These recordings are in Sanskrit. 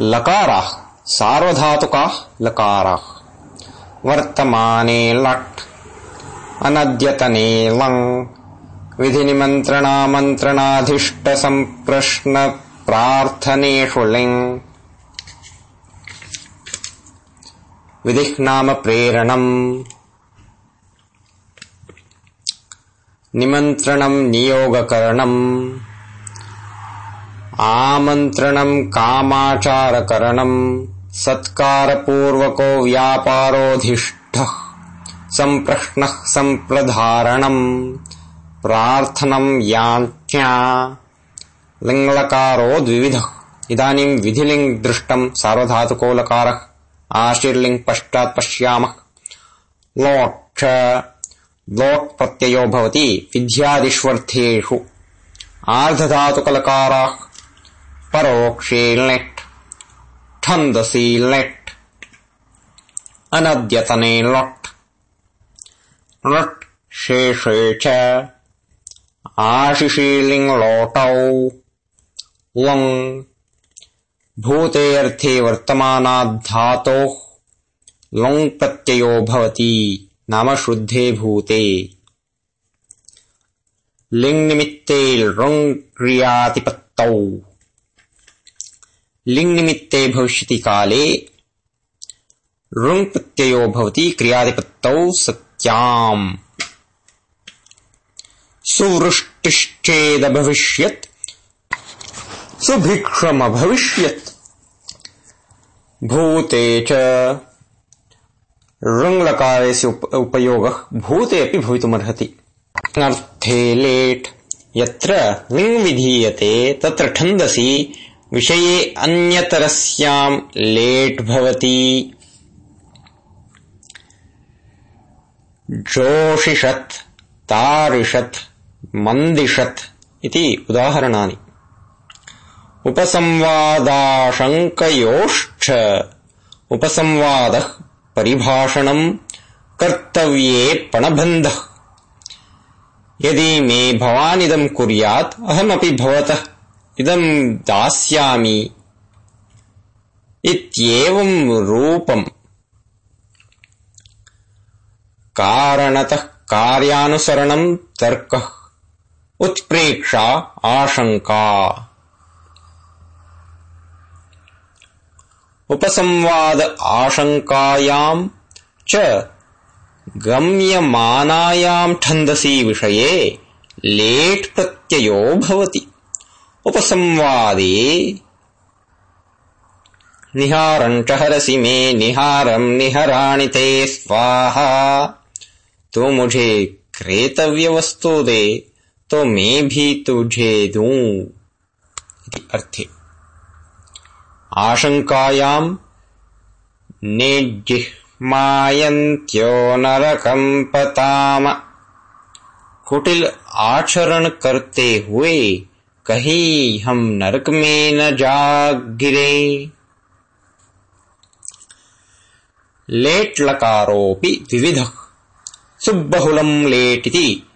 लकाराः सार्वधातुकाः लकाराः। वर्तमाने लट् अनद्यतने लङ् विधिनिमन्त्रणामन्त्रणाधीष्टसम्प्रश्नप्रार्थनेषु लिङ्। विधिः नाम प्रेरणम् निमन्त्रणम् नियोगकरणम् आमन्त्रणम् कामाचारकरणम् सत्कारपूर्वको व्यापारोऽधिष्ठः सम्प्रश्नः सम्प्रधारणम् प्रार्थनम् यान्त्या लिङ्लकारो द्विविधः। इदानीम् विधिलिङ् दृष्टम् सार्वधातुको लकारः आशीर्लिङ् पश्चात् पश्यामः। लोक्ष लोट् प्रत्ययो भवति विद्यादिष्वर्थेषु। आर्धधातुकलकाराः परोक्षे लिट् छन्दसि लिट् अनद्यतने लट् लट् शेषे च आशिशीलिङ्लोटौ लङ् भूतेऽर्थे वर्तमानाद्धातोः। लुङ् प्रत्ययो भवति, नाम शुद्धे भूते। लिङ्निमित्ते लृङ् क्रियातिपत्तौ। लिङ्निमित्ते भविष्यति काले लृङ् प्रत्ययो भवति क्रियादिपत्तौ सत्याम्। सुवृष्टिश्चेदभविष्यत्, सुभिक्षमभविष्यत्। भूते च ऋङ्लकारस्य उपयोगः भूते अपि भवितुमर्हति। अर्थे लेट्, यत्र लिङ् विधीयते, तत्र छन्दसि विषये अन्यतरस्याम् लेट् भवति। जोषिषत् तारिषत् मन्दिषत् इति उदाहरणानि। उपसंवादाशङ्कयोश्च उपसंवादः परिभाषणम् कर्तव्ये पणबन्धः। यदि मे भवानिदम् कुर्यात् अहमपि भवतः इदम् दास्यामि। इत्येवम् रूपम्। कारणतः कार्यानुसरणम् तर्कः। उत्प्रेक्षा आशङ्का। उपसंवाद आशङ्कायाम् च गम्यमानायाम् छन्दसि विषये लेट् प्रत्ययो भवति उपसंवादे। निहारम् च हरसि मे निहारम् निहराणि ते स्वाहा। तो मुझे क्रेतव्य वस्तु दे तो मैं भी तुझे दूँ। अर्थे। आशङ्कायाम् नेज्जिह्मायन्त्यो नरकम् पताम। कुटिल आचरण करते हुए कहीं हम नरक में न जा गिरे। लेट् लकारोऽपि द्विविधः। सुब्बहुलम् लेट् इति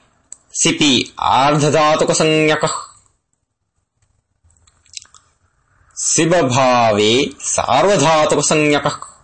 सिपि आर्धधातुकसंज्ञकः। सिबभावे सार्वधातुकसंज्ञकः।